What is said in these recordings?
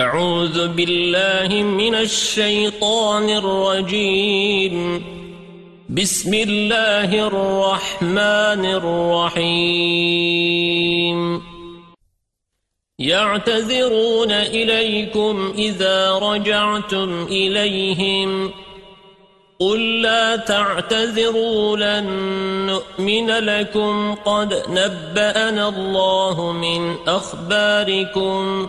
أعوذ بالله من الشيطان الرجيم. بسم الله الرحمن الرحيم. يعتذرون إليكم إذا رجعتم إليهم. قل لا تعتذروا لن نؤمن لكم. قد نبأنا الله من أخباركم.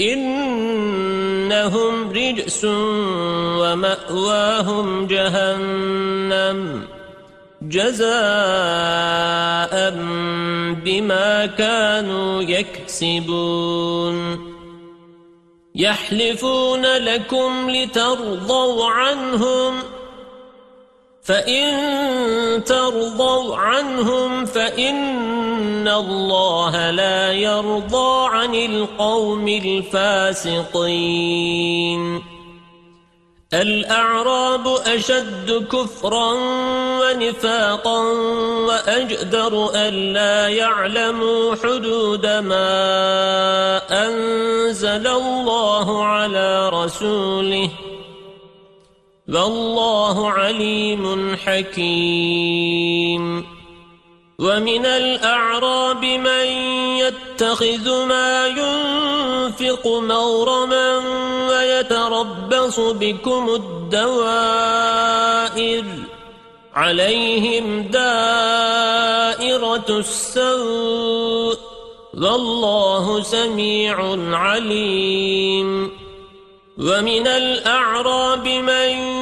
إنهم رجس ومأواهم جهنم جزاء بما كانوا يكسبون. يحلفون لكم لترضوا عنهم فإن ترضوا عنهم فإن الله لا يرضى عن القوم الفاسقين الأعراب أشد كفرا ونفاقا وأجدر ألا يعلموا حدود ما أنزل الله على رسوله والله عليم حكيم. ومن الأعراب من يتخذ ما ينفق مورما ويتربص بكم الدوائر. عليهم دائرة السوء. والله سميع عليم. ومن الأعراب من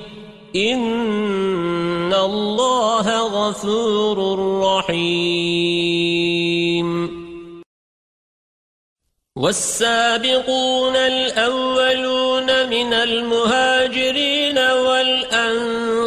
إن الله غفور رحيم. والسابقون الأولون من المهاجرين والأنصار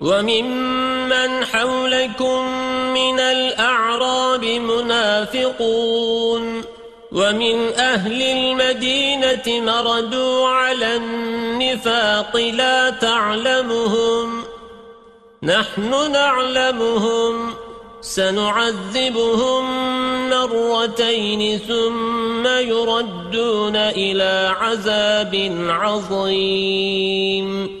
وممن حولكم من الأعراب منافقون ومن أهل المدينة مردوا على النفاق لا تعلمهم نحن نعلمهم سنعذبهم مرتين ثم يردون إلى عذاب عظيم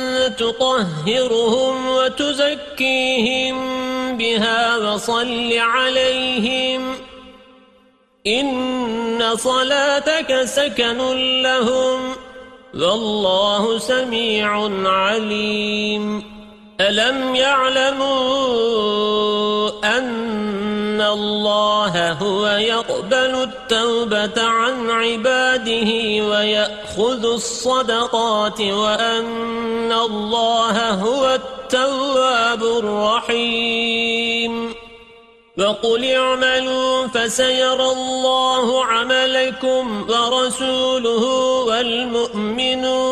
تطهرهم وتزكيهم بها وصل عليهم إن صلاتك سكن لهم والله سميع عليم ألم يعلموا أن الله هو يقبل التوبة عن عباده ويأخذ الصدقات وأن الله هو التواب الرحيم فقل اعملوا فسيرى الله عملكم ورسوله والمؤمنون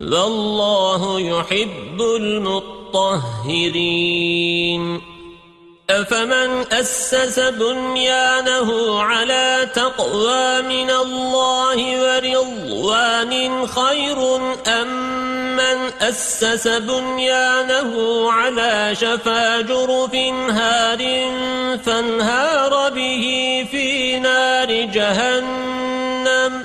والله يحب المطهرين. أفمن أسس بنيانه على تقوى من الله ورضوان خير أم من أسس بنيانه على شفا جرف هار فانهار به في نار جهنم؟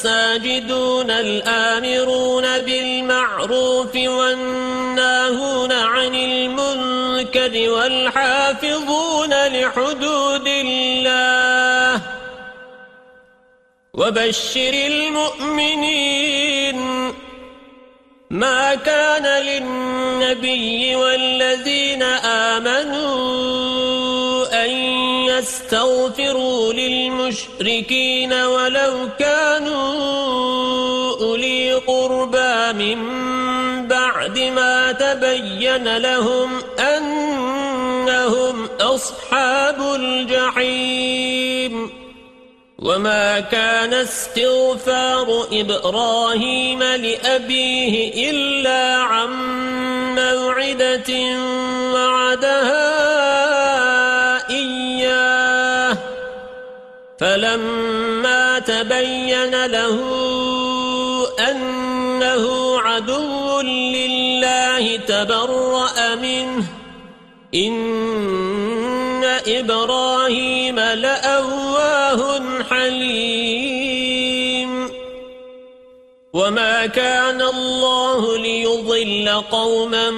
الساجدون الآمرون بالمعروف والناهون عن المنكر والحافظون لحدود الله وبشر المؤمنين ما كان للنبي والذين آمنوا يستغفروا للمشركين ولو كانوا أولي قربى من بعد ما تبين لهم أنهم أصحاب الجحيم. وما كان استغفار إبراهيم لأبيه إلا عن موعدة وعدها فلما تبين له أنه عدو لله تبرأ منه. إن إبراهيم لأواه وما كان الله ليضل قوما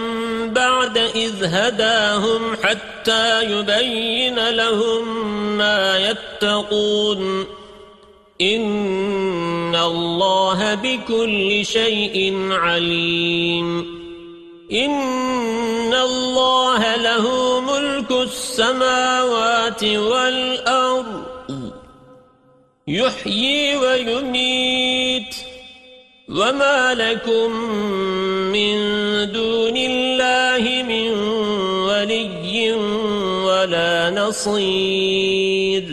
بعد إذ هداهم حتى يبين لهم ما يتقون إن الله بكل شيء عليم إن الله له ملك السماوات والأرض يحيي ويميت وما لكم من دون الله من ولي ولا نصير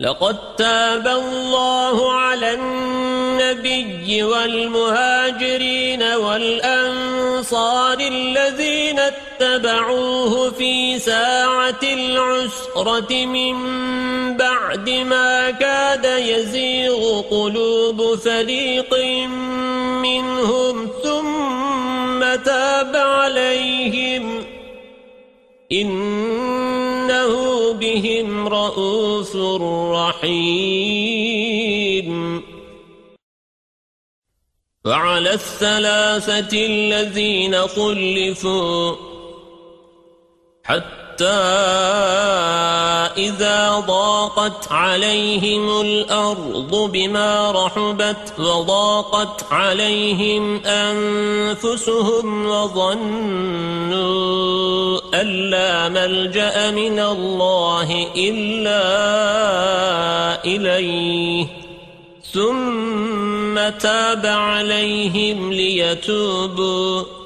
لقد تاب الله على النبي والمهاجرين والأنصار الذين اتبعوه في ساعة العسرة من بعد ما كاد يزيغ قلوب فريق منهم ثم تاب عليهم إنه بهم رؤوس رحيم. وعلى الثلاثة الذين خلفوا حتى إذا ضاقت عليهم الأرض بما رحبت وضاقت عليهم أنفسهم وظنوا أن لا ملجأ من الله إلا إليه. ثم تاب عليهم ليتوبوا.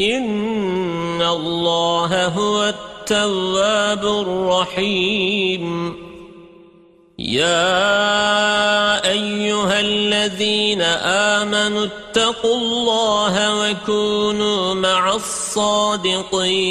إن الله هو التواب الرحيم يا أيها الذين آمنوا اتقوا الله وكونوا مع الصادقين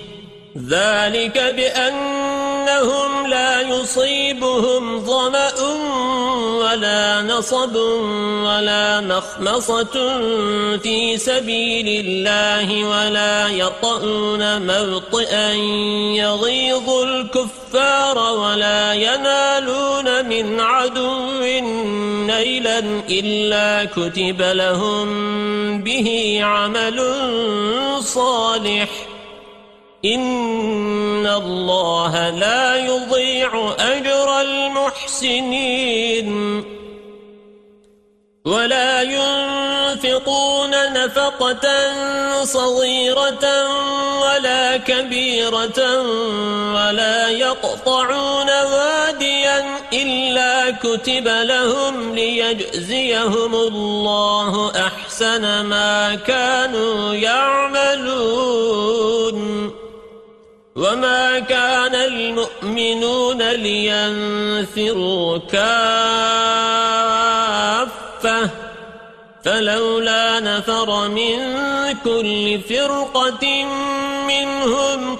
ذلك بأنهم لا يصيبهم ظمأ ولا نصب ولا مخمصة في سبيل الله ولا يطؤون موطئا يغيظ الكفار ولا ينالون من عدو نيلا إلا كتب لهم به عمل صالح. إن الله لا يضيع أجر المحسنين ولا ينفقون نفقة صغيرة ولا كبيرة ولا يقطعون واديا إلا كتب لهم ليجزيهم الله أحسن ما كانوا يعملون وما كان المؤمنون لينفروا كافة فلولا نفر من كل فرقة منهم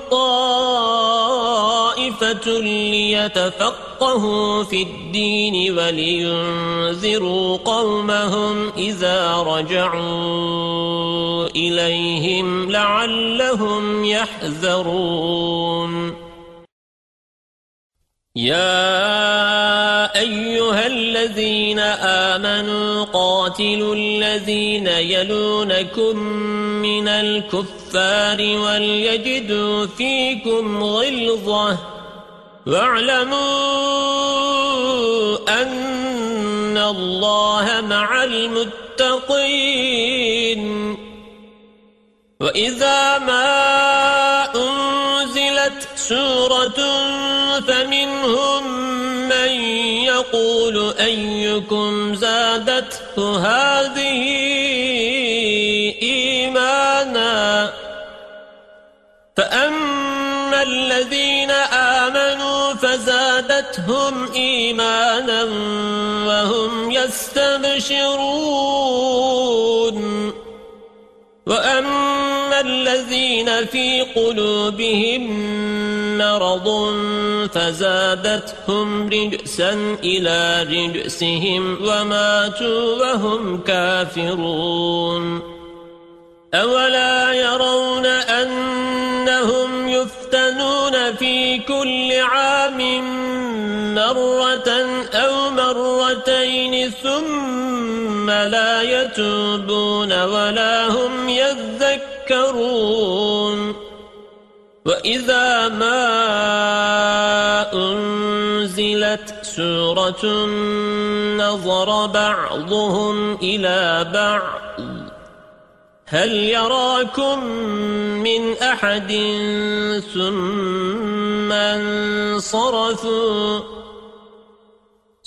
ليتفقهوا في الدين ولينذروا قومهم إذا رجعوا إليهم لعلهم يحذرون. يا أيها الذين آمنوا قاتلوا الذين يلونكم من الكفار وليجدوا فيكم غلظة واعلموا أن الله مع المتقين. وإذا ما أنزلت سورة فمنهم من يقول أيكم زادته هذه إيمانا؟ فأما وهم يستبشرون. وأما الذين في قلوبهم مرض فزادتهم رجسا إلى رجسهم وماتوا وهم كافرون. أولا يرون أنهم يفتنون في كل عام مرة أو مرتين ثم لا يتوبون ولا هم يذكرون وإذا ما أنزلت سورة نظر بعضهم إلى بعض هل يراكم من أحد ثم انصرفوا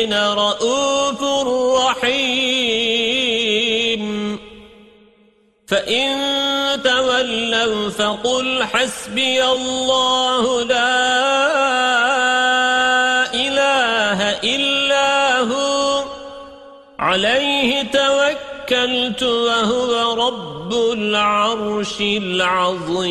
بالمؤمنين رؤوف رحيم. فإن تولوا فقل حسبي الله لا إله إلا هو. عليه توكلت وهو رب العرش العظيم.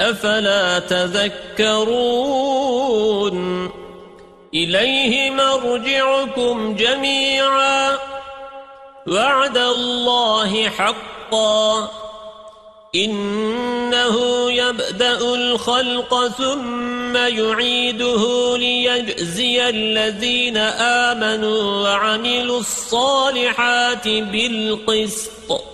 أفلا تذكرون؟ إليه مرجعكم جميعا. وعد الله حقا. إنه يبدأ الخلق ثم يعيده ليجزي الذين آمنوا وعملوا الصالحات بالقسط.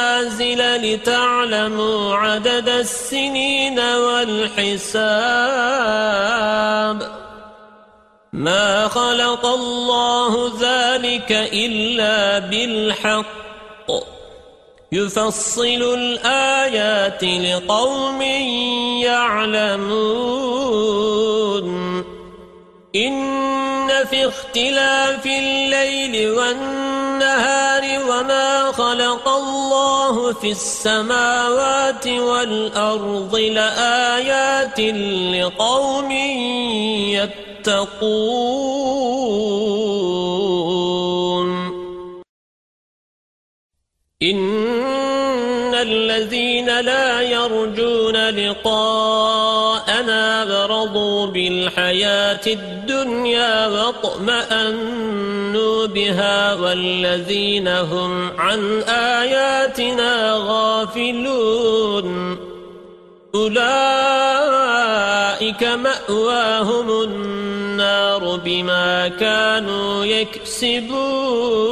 منازل لتعلموا عدد السنين والحساب. ما خلق الله ذلك إلا بالحق. يفصل الآيات لقوم يعلمون. إن في اختلاف الليل والنهار وما خلق الله في السماوات والأرض لآيات لقوم يتقون. الذين لا يرجون لقاءنا برضوا بالحياة الدنيا واطمأنوا بها والذين هم عن آياتنا غافلون. أولئك مأواهم النار بما كانوا يكسبون.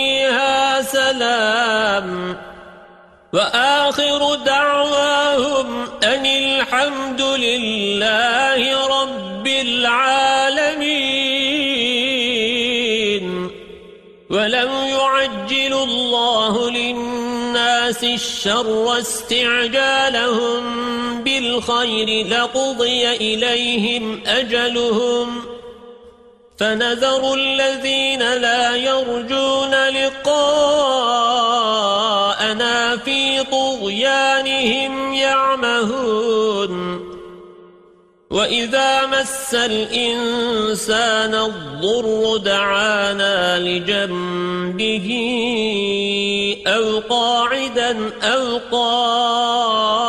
سلام وآخر دعواهم أن الحمد لله رب العالمين. ولم يعجل الله للناس الشر استعجالهم بالخير لقضي إليهم أجلهم. فنذر الذين لا يرجون لقاءنا في طغيانهم يعمهون. وإذا مس الإنسان الضر دعانا لجنبه أو قاعدا أو قائما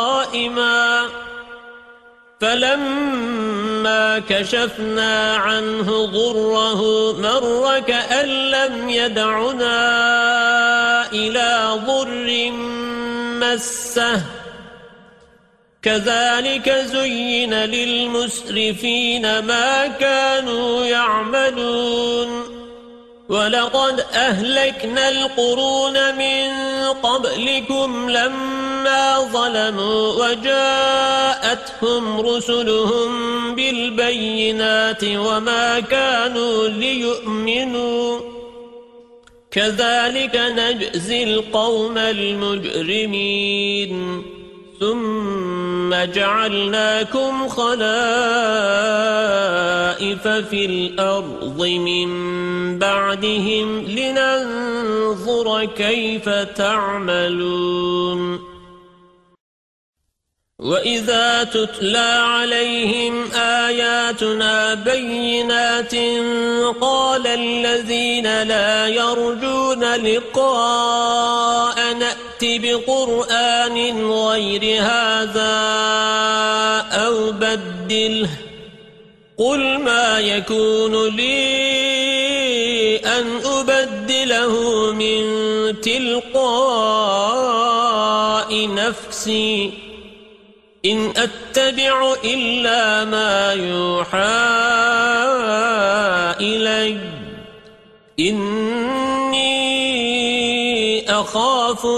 فلما كشفنا عنه ضره مر كأن لم يدعنا إلى ضر مسه. كذلك زين للمسرفين ما كانوا يعملون. ولقد أهلكنا القرون من قبلكم لما ظلموا وجاءتهم رسلهم بالبينات وما كانوا ليؤمنوا. كذلك نجزي القوم المجرمين. ثم جعلناكم خلائف في الأرض من بعدهم لننظر كيف تعملون. وَإِذَا تُتْلَى عَلَيْهِمْ آيَاتُنَا بَيِّنَاتٍ قَالَ الَّذِينَ لَا يَرْجُونَ لِقَاءَ نَأْتِ بِقُرْآنٍ غَيْرِ هَذَا أَوْ بَدِّلْهُ قُلْ مَا يَكُونُ لِي أَنْ أُبَدِّلَهُ مِنْ تِلْقَاءِ نَفْسِي إن أتبع إلا ما يوحى إلي إني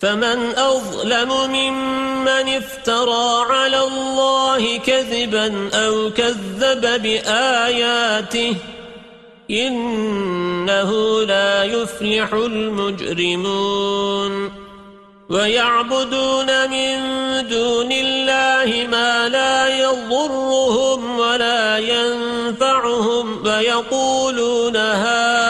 فمن أظلم ممن افترى على الله كذبا أو كذب بآياته إنه لا يفلح المجرمون ويعبدون من دون الله ما لا يضرهم ولا ينفعهم ويقولون هؤلاء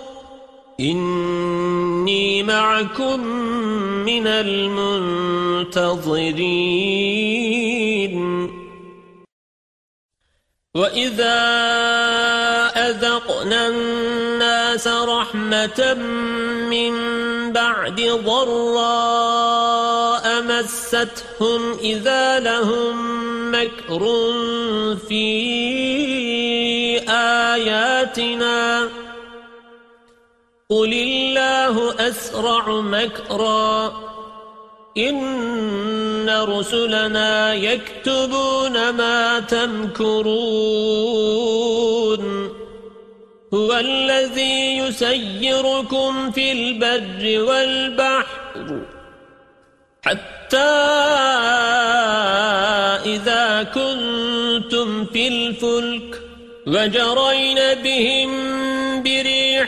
إني معكم من المنتظرين. وإذا أذقنا الناس رحمة من بعد ضراء مستهم إذا لهم مكر في آياتنا. قل الله أسرع مكرا إن رسلنا يكتبون ما تمكرون هو الذي يسيركم في البر والبحر حتى إذا كنتم في الفلك وجرين بهم بريح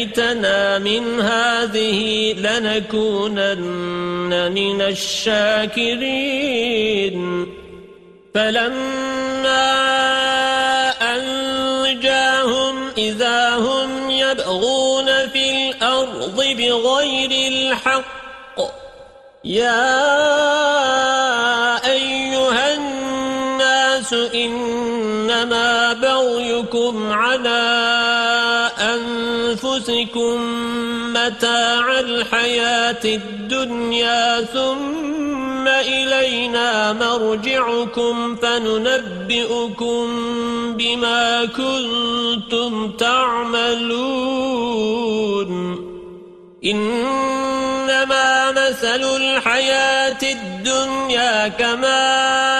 أنجيتنا من هذه لنكونن من الشاكرين. فلما أنجاهم إذا هم يبغون في الأرض بغير الحق يا أيها الناس إنما بغيكم على أنفسكم متاع الحياة الدنيا ثم إلينا مرجعكم فننبئكم بما كنتم تعملون. إنما مثل الحياة الدنيا كماء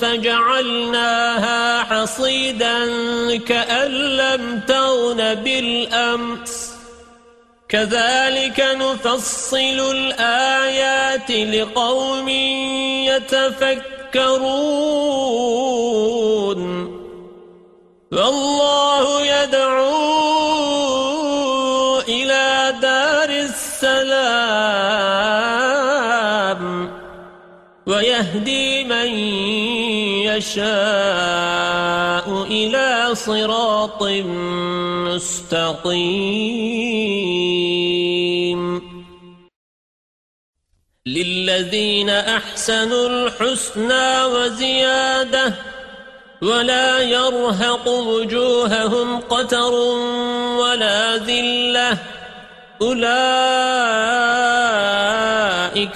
فجعلناها حصيدا كأن لم تغن بالأمس. كذلك نفصل الآيات لقوم يتفكرون. والله يدعو ويهدي من يشاء إلى صراط مستقيم. للذين أحسنوا الحسنى وزيادة ولا يرهق وجوههم قتر ولا ذلة أولئك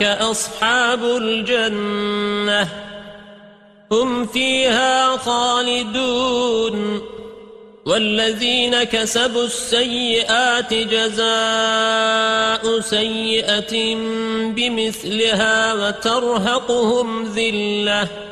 أصحاب الجنة. هم فيها خالدون. والذين كسبوا السيئات جزاء سيئة بمثلها وترهقهم ذلة.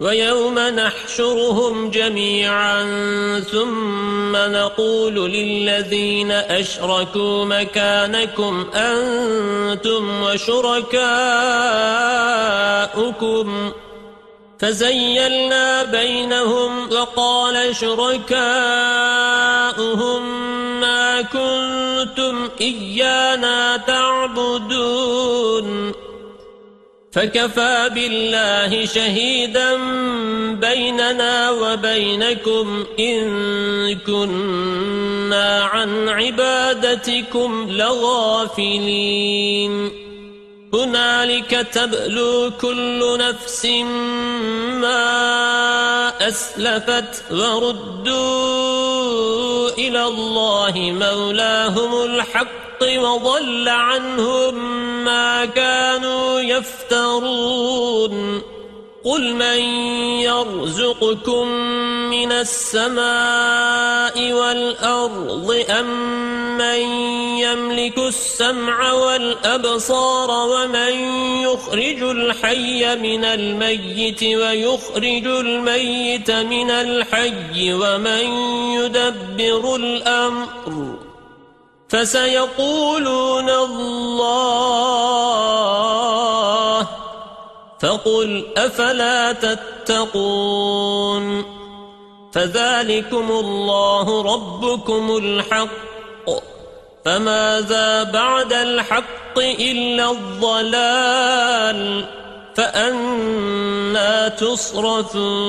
ويوم نحشرهم جميعا ثم نقول للذين أشركوا مكانكم أنتم وشركاؤكم. فزيلنا بينهم وقال شركاؤهم ما كنتم إيانا تعبدون. فكفى بالله شهيدا بيننا وبينكم إن كنا عن عبادتكم لغافلين. هنالك تبلو كل نفس ما أسلفت وردوا إلى الله مولاهم الحق وضل عنهم ما كانوا يفترون. قل من يرزقكم من السماء والأرض أم من يملك السمع والأبصار ومن يخرج الحي من الميت ويخرج الميت من الحي ومن يدبر الأمر فسيقولون الله فقل أفلا تتقون فذلكم الله ربكم الحق فماذا بعد الحق إلا الضلال فأنا تصرفون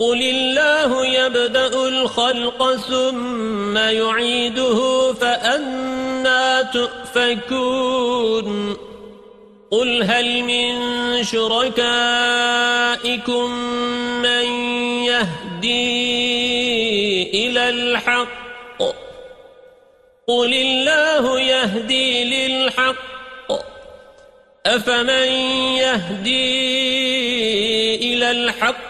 قل الله يبدأ الخلق ثم يعيده فأنا تؤفكون. قل هل من شركائكم من يهدي إلى الحق؟ قل الله يهدي للحق. أفمن يهدي إلى الحق؟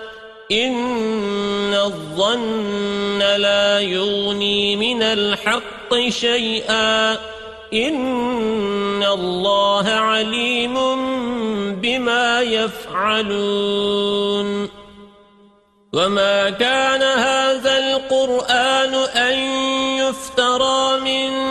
إن الظن لا يغني من الحق شيئا. إن الله عليم بما يفعلون. وما كان هذا القرآن أن يفترى من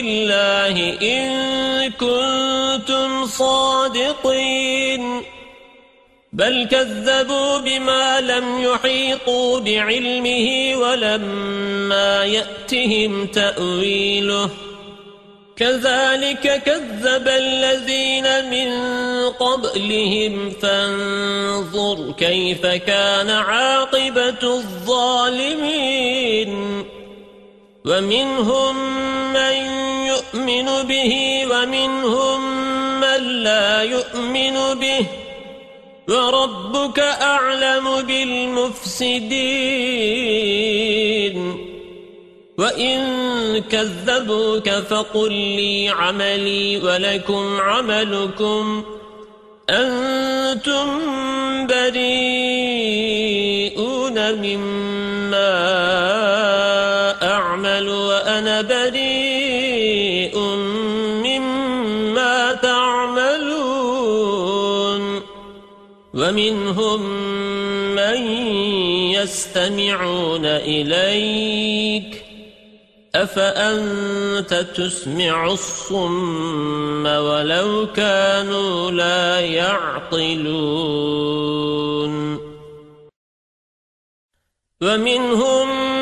الله إن كنتم صادقين. بل كذبوا بما لم يحيطوا بعلمه ولما يأتهم تأويله. كذلك كذب الذين من قبلهم. فانظر كيف كان عاقبة الظالمين. ومنهم من يؤمن به ومنهم من لا يؤمن به وربك أعلم بالمفسدين وَإِن كَذَّبُوكَ فَقُل لِّي عَمَلِي وَلَكُمْ عَمَلُكُمْ أَنتُم بَرِيئُونَ مِمَّا وَأَنَا بَرِيءٌ مِّمَّا تَعْمَلُونَ وَمِنْهُم مَّن يَسْتَمِعُونَ إِلَيْكَ أفأنت تسمع الصم ولو كانوا لا يعقلون ومنهم من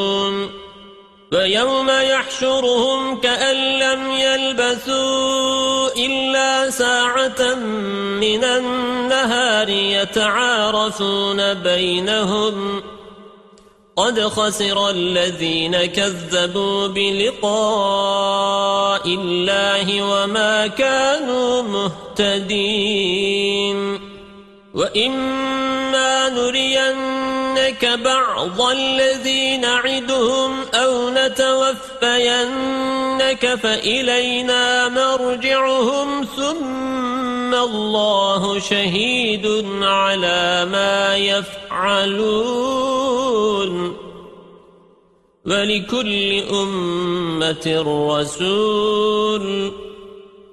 ويوم يحشرهم كأن لم يلبثوا إلا ساعة من النهار يتعارفون بينهم قد خسر الذين كذبوا بلقاء الله وما كانوا مهتدين وإما نرينك بعض الذين نعدهم أو نتوفينك فإلينا مرجعهم ثم الله شهيد على ما يفعلون. ولكل أمة رسول.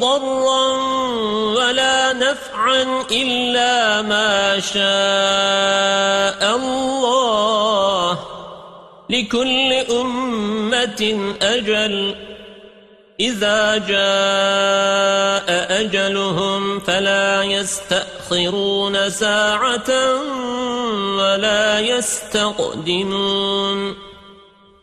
ضرا ولا نفعا إلا ما شاء الله لكل أمة أجل إذا جاء أجلهم فلا يستأخرون ساعة ولا يستقدمون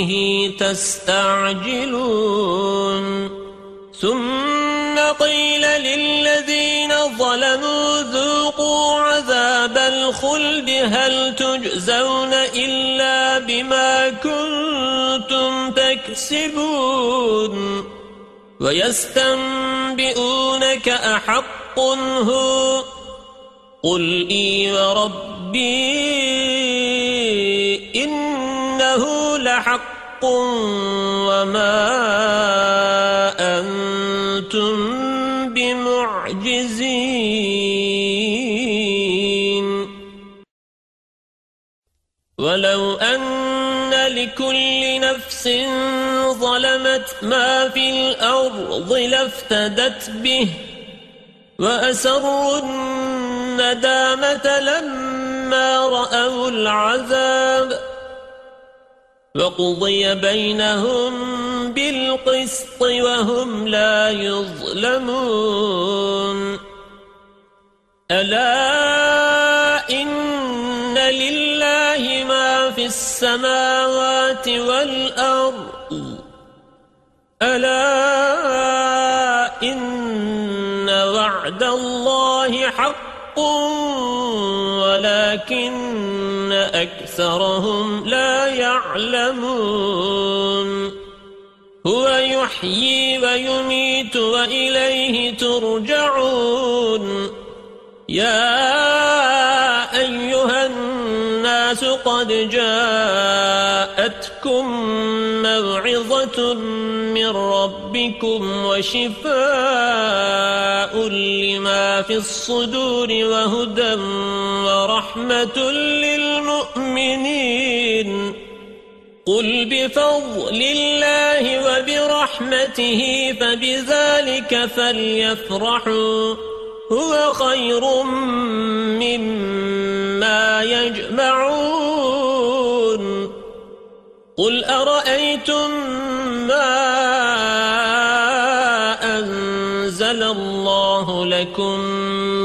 به تستعجلون ثم قيل للذين ظلموا ذوقوا عذاب الخلد هل تجزون إلا بما كنتم تكسبون ويستنبئونك أحق هو قل إي وربي إنه لحق وما أنتم بمعجزين ولو أن لكل نفس ظلمت ما في الأرض لافتدت به وأسروا الندامة لما رأوا العذاب وقضي بينهم بالقسط وهم لا يظلمون. ألا إن لله ما في السماوات والأرض. ألا إن وعد الله حق. ولكن أكثرهم لا يعلمون. هو يحيي ويميت وإليه ترجعون. يا أيها الناس قد جاءتكم موعظة من ربكم وشفاء لما في الصدور وهدى ورحمة للمؤمنين. قل بفضل الله وبرحمته فبذلك فليفرحوا. هو خير مما يجمعون. قل أرأيتم ما الله لكم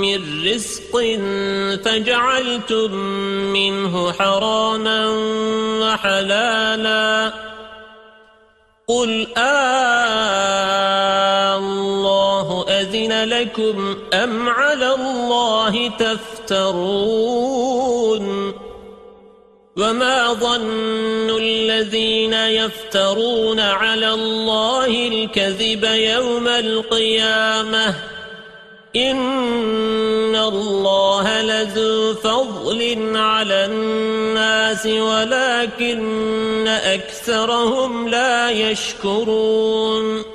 من رزق فجعلتم منه حراما وحلالا. قل آه الله أذن لكم أم على الله تفترون. وما ظن الذين يفترون على الله الكذب يوم القيامة إن الله لذو فضل على الناس ولكن أكثرهم لا يشكرون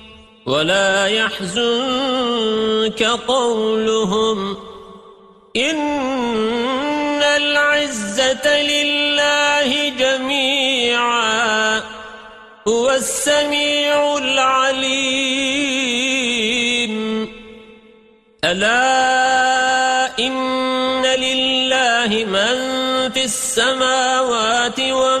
ولا يحزنك قولهم إن العزة لله جميعا هو السميع العليم. ألا إن لله من في السماوات ومن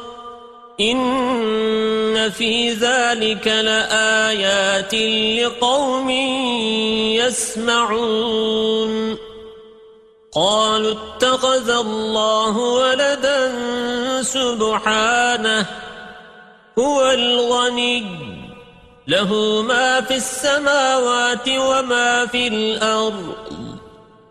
إن في ذلك لآيات لقوم يسمعون قالوا اتخذ الله ولدا سبحانه هو الغني له ما في السماوات وما في الأرض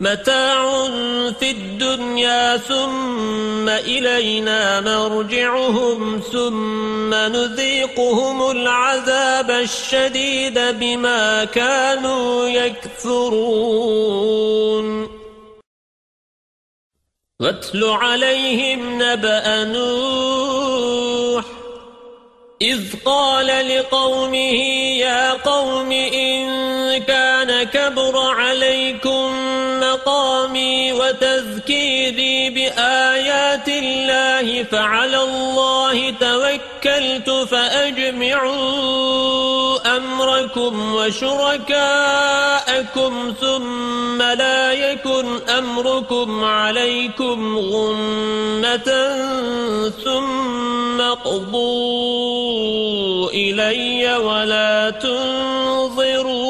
متاع في الدنيا ثم إلينا مرجعهم ثم نذيقهم العذاب الشديد بما كانوا يكفرون. واتل عليهم نبأ نور إذ قال لقومه يا قوم إن كان كبر عليكم وتذكيري بآيات الله فعلى الله توكلت فأجمعوا أمركم وشركاءكم ثم لا يكن أمركم عليكم غمة ثم قضوا إلي ولا تنظرون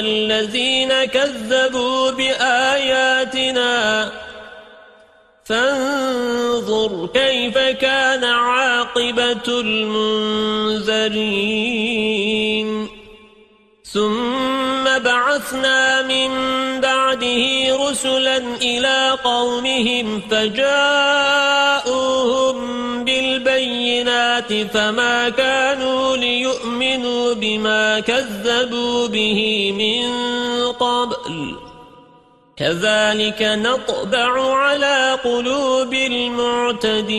الذين كذبوا بآياتنا فانظر كيف كان عاقبة المنذرين. ثم بعثنا من بعده رسلا إلى قومهم فجاءوهم بالبينات فما كانوا ليؤمنوا بما كذبوا به من قبل. كذلك نطبع على قلوب المعتدين.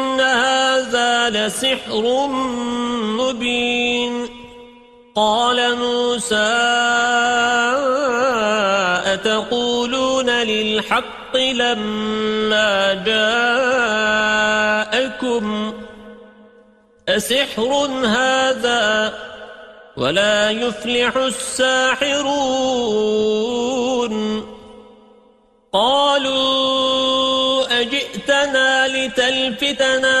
لسحر مبين. قال موسى أتقولون للحق لما جاءكم؟ أسحر هذا ولا يفلح الساحرون. قالوا أجئتنا لتلفتنا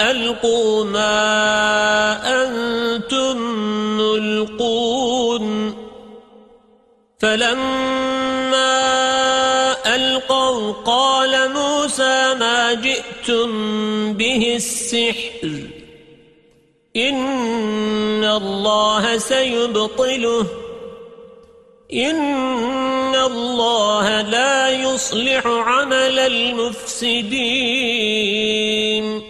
ألقوا ما أنتم ملقون. فلما ألقوا قال موسى ما جئتم به السحر. إن الله سيبطله. إن الله لا يصلح عمل المفسدين.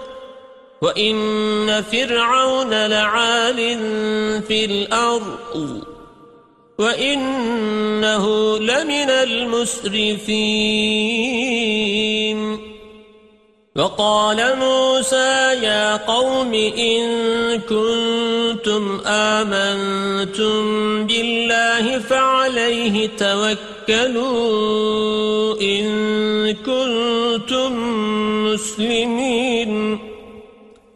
وإن فرعون لعال في الأرض وإنه لمن المسرفين وقال موسى يا قوم إن كنتم آمنتم بالله فعليه توكلوا إن كنتم مسلمين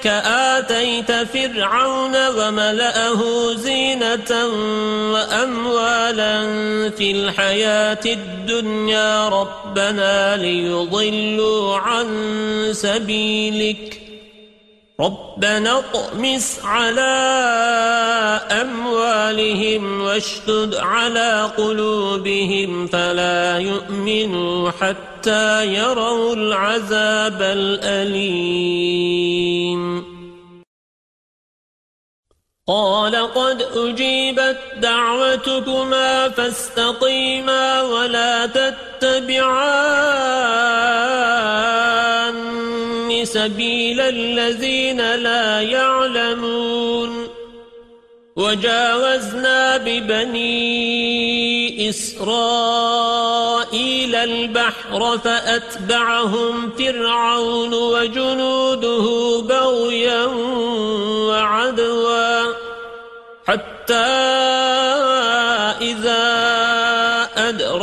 إنك آتيت فرعون وملأه زينة وأموالا في الحياة الدنيا ربنا ليضلوا عن سبيلك ربنا اطمس على أموالهم واشتد على قلوبهم فلا يؤمنوا حتى يروا العذاب الأليم. قال قد أجيبت دعوتكما فاستقيما ولا تتبعان سبيل الذين لا يعلمون. وجاوزنا ببني إسرائيل البحر فأتبعهم فرعون وجنوده بغيا وعدوا حتى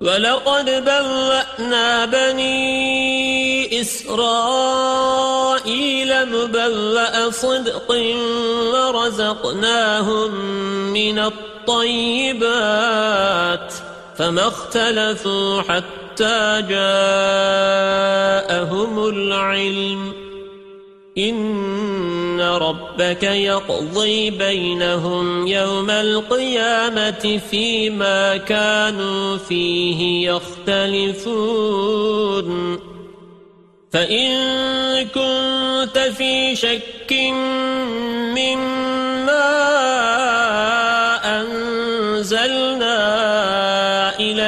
ولقد بوأنا بني إسرائيل مبوأ صدق ورزقناهم من الطيبات فما اختلفوا حتى جاءهم العلم إن ربك يقضي بينهم يوم القيامة فيما كانوا فيه يختلفون. فإن كنت في شك مما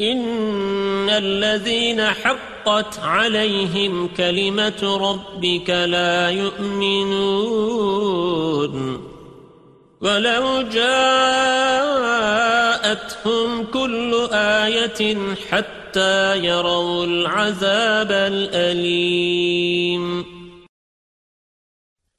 إن الذين حقت عليهم كلمة ربك لا يؤمنون ولو جاءتهم كل آية حتى يروا العذاب الأليم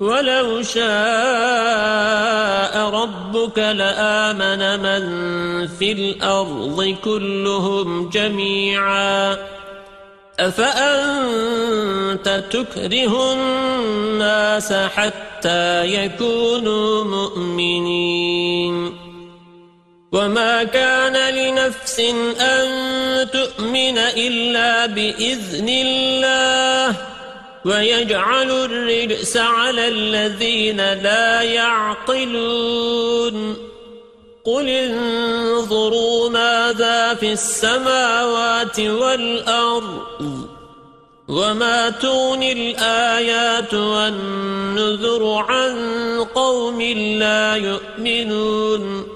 ولو شاء ربك لآمن من في الأرض كلهم جميعا. أفأنت تكره الناس حتى يكونوا مؤمنين؟ وما كان لنفس أن تؤمن إلا بإذن الله. ويجعل الرجس على الذين لا يعقلون. قل انظروا ماذا في السماوات والأرض وما تغني الآيات والنذر عن قوم لا يؤمنون.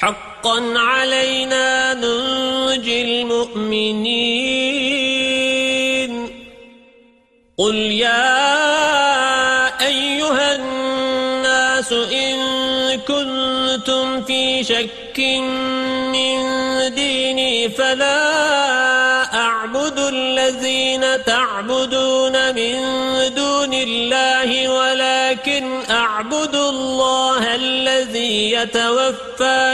حقا علينا ننجي المؤمنين. قل يا أيها الناس إن كنتم في شك من ديني فلا أعبد الذين تعبدون من دون الله ولكن أعبد الله الذي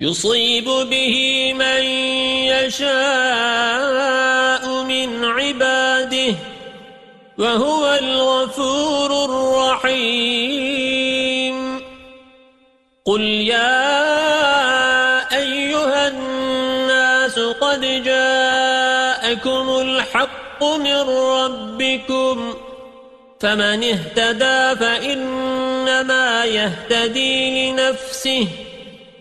يصيب به من يشاء من عباده وهو الغفور الرحيم. قل يا أيها الناس قد جاءكم الحق من ربكم فمن اهتدى فإنما يهتدي لنفسه.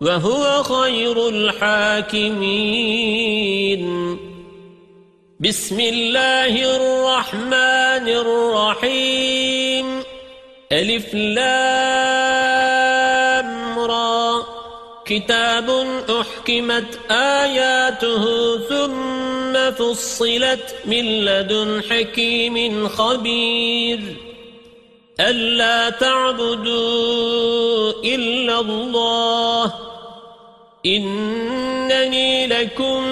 وهو خير الحاكمين. بسم الله الرحمن الرحيم. ألف لام را. كتاب أحكمت آياته ثم فصلت من لدن حكيم خبير. ألا تعبدوا إلا الله. إنني لكم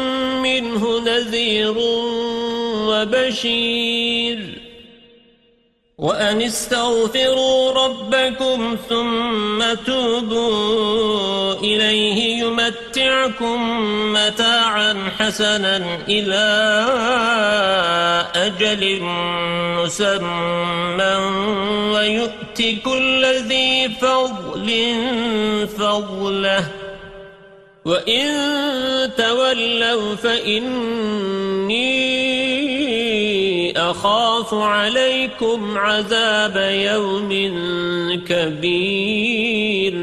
منه نذير وبشير. وأن استغفروا ربكم ثم توبوا إليه يمتعكم متاعا حسنا إلى أجل مسمى. ويؤتي كل ذي فضل فضله. وإن تولوا فإني أخاف عليكم عذاب يوم كبير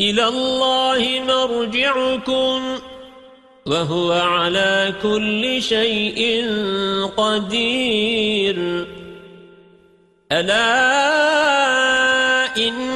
إلى الله مرجعكم وهو على كل شيء قدير ألا يثنون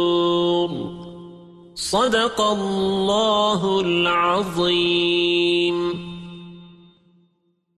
صدق الله العظيم.